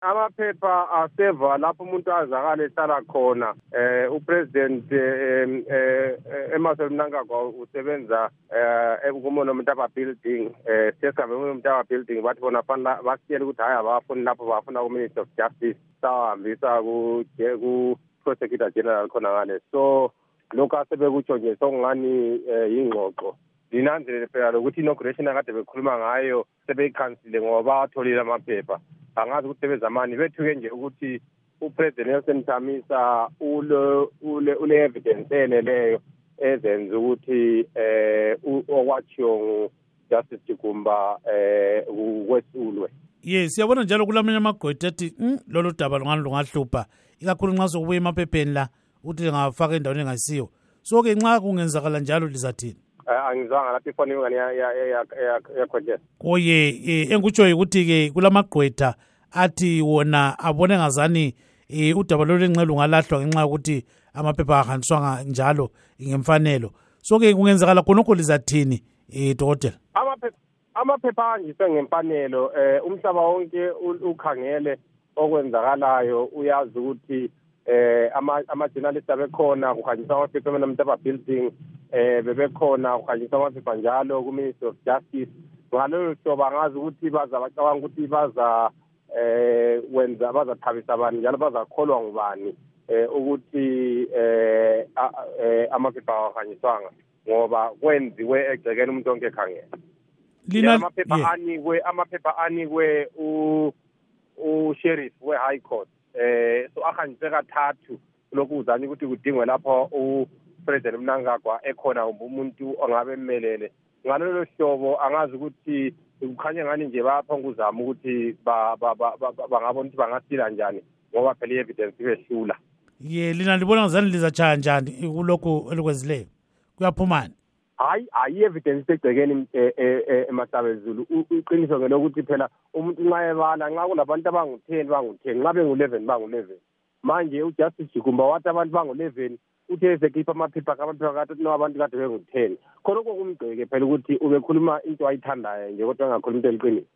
amaphepha aseva lapho umuntu azakala ehlala khona. Eh upresident eh, eh Emerson Mnangagwa usebenza eh kumonomntaba building eh sesihambe kumonomntaba building. Bathi bona fanele basiyele ukuthi hayi abafuni lapho bafuna ku Minister of Justice. Sawahambisa ku ku prosecutor general khona ngale so lokho asebekutsho nje sokungani yingxoxo. Linanzelele phela lokuthi inauguration akade bekhuluma ngayo sebeyikhansile ngoba bawatholile amaphepha. Angazi ukuthi sebezamani bethuke nje ukuthi upresident Nelson Chamisa ule ule ule evidence eneleyo ezenza ukuthi eh okwachiyo ngu Justice Jigumba eh kwesulwe yes siyabona njalo kulamanye amagwetha athi mm, lolu daba lungani lungahlupha ikakhulu nxa sokubuya emaphepheni la ukuthi lingafaka endaweni engasiyo so-ke nxa kungenzakala njalo lizathini angizwanga lapho ifoni ingane yakhotshela koye um engikutshoyo ukuthi-ke kulamagqwetha athi wona abone ngazani um udaba lolu enxe lungalahlwa ngenxa yokuthi amaphepha ahanjiswanga njalo ngemfanelo. So-ke kungenzakala khonokho lizathini um dokotela? Amaphepha ahanjiswe ngemfanelo um umhlaba wonke ukhangele okwenzakalayo. Uyazi ukuthi eh ama-journalist abekhona kuhanjiswa amaphepha emanamtaba building eh bebekhona kuhanjiswa amaphepha njalo ku-ministry of justice. Ngalolo hlobo angazi ukuthi baza bacabanga ukuthi baza eh wenza bazathabisa abantu njalo bazakholwa ngubani eh ukuthi eh amaphepha awahanyiswanga ngoba kwenziwe egcekeni umuntu onke ekhangela amaphepha anikwe amaphepha anikwe u-sheriff we-high court eh so ahanjiswe kathathu. Lokhu uzanye ukuthi kudingwe lapho upresident mnangagwa ekhona kumbe umuntu ongabe mmelele ngalolo hlobo angazi ukuthi kukhanya ngani nje bayaphonga uzama ukuthi bangabona ukuthi bangasila njani ngoba phela i-evidence ibehlula. Ye lina libona ngizani lizatshaya njani kulokhu elikwenzileyo? Kuyaphumani hayi hayi i-evidence isegcekeni e, e, e, emasabezulu iqiniso ngelokuthi phela umuntu nxa ebala nxa kulabantu abangu-ten bangu-ten nxa bengu-eleven bangu-eleven. Manje ujustice jigumba wathi abantu bangu-eleven uthe esekhipha amaphepha amaphepha kade no abantu kade bengu-ten khonokho kumgceke phela ukuthi ubekhuluma into ayithandayo nje kodwa engakhuluma into eliqiniso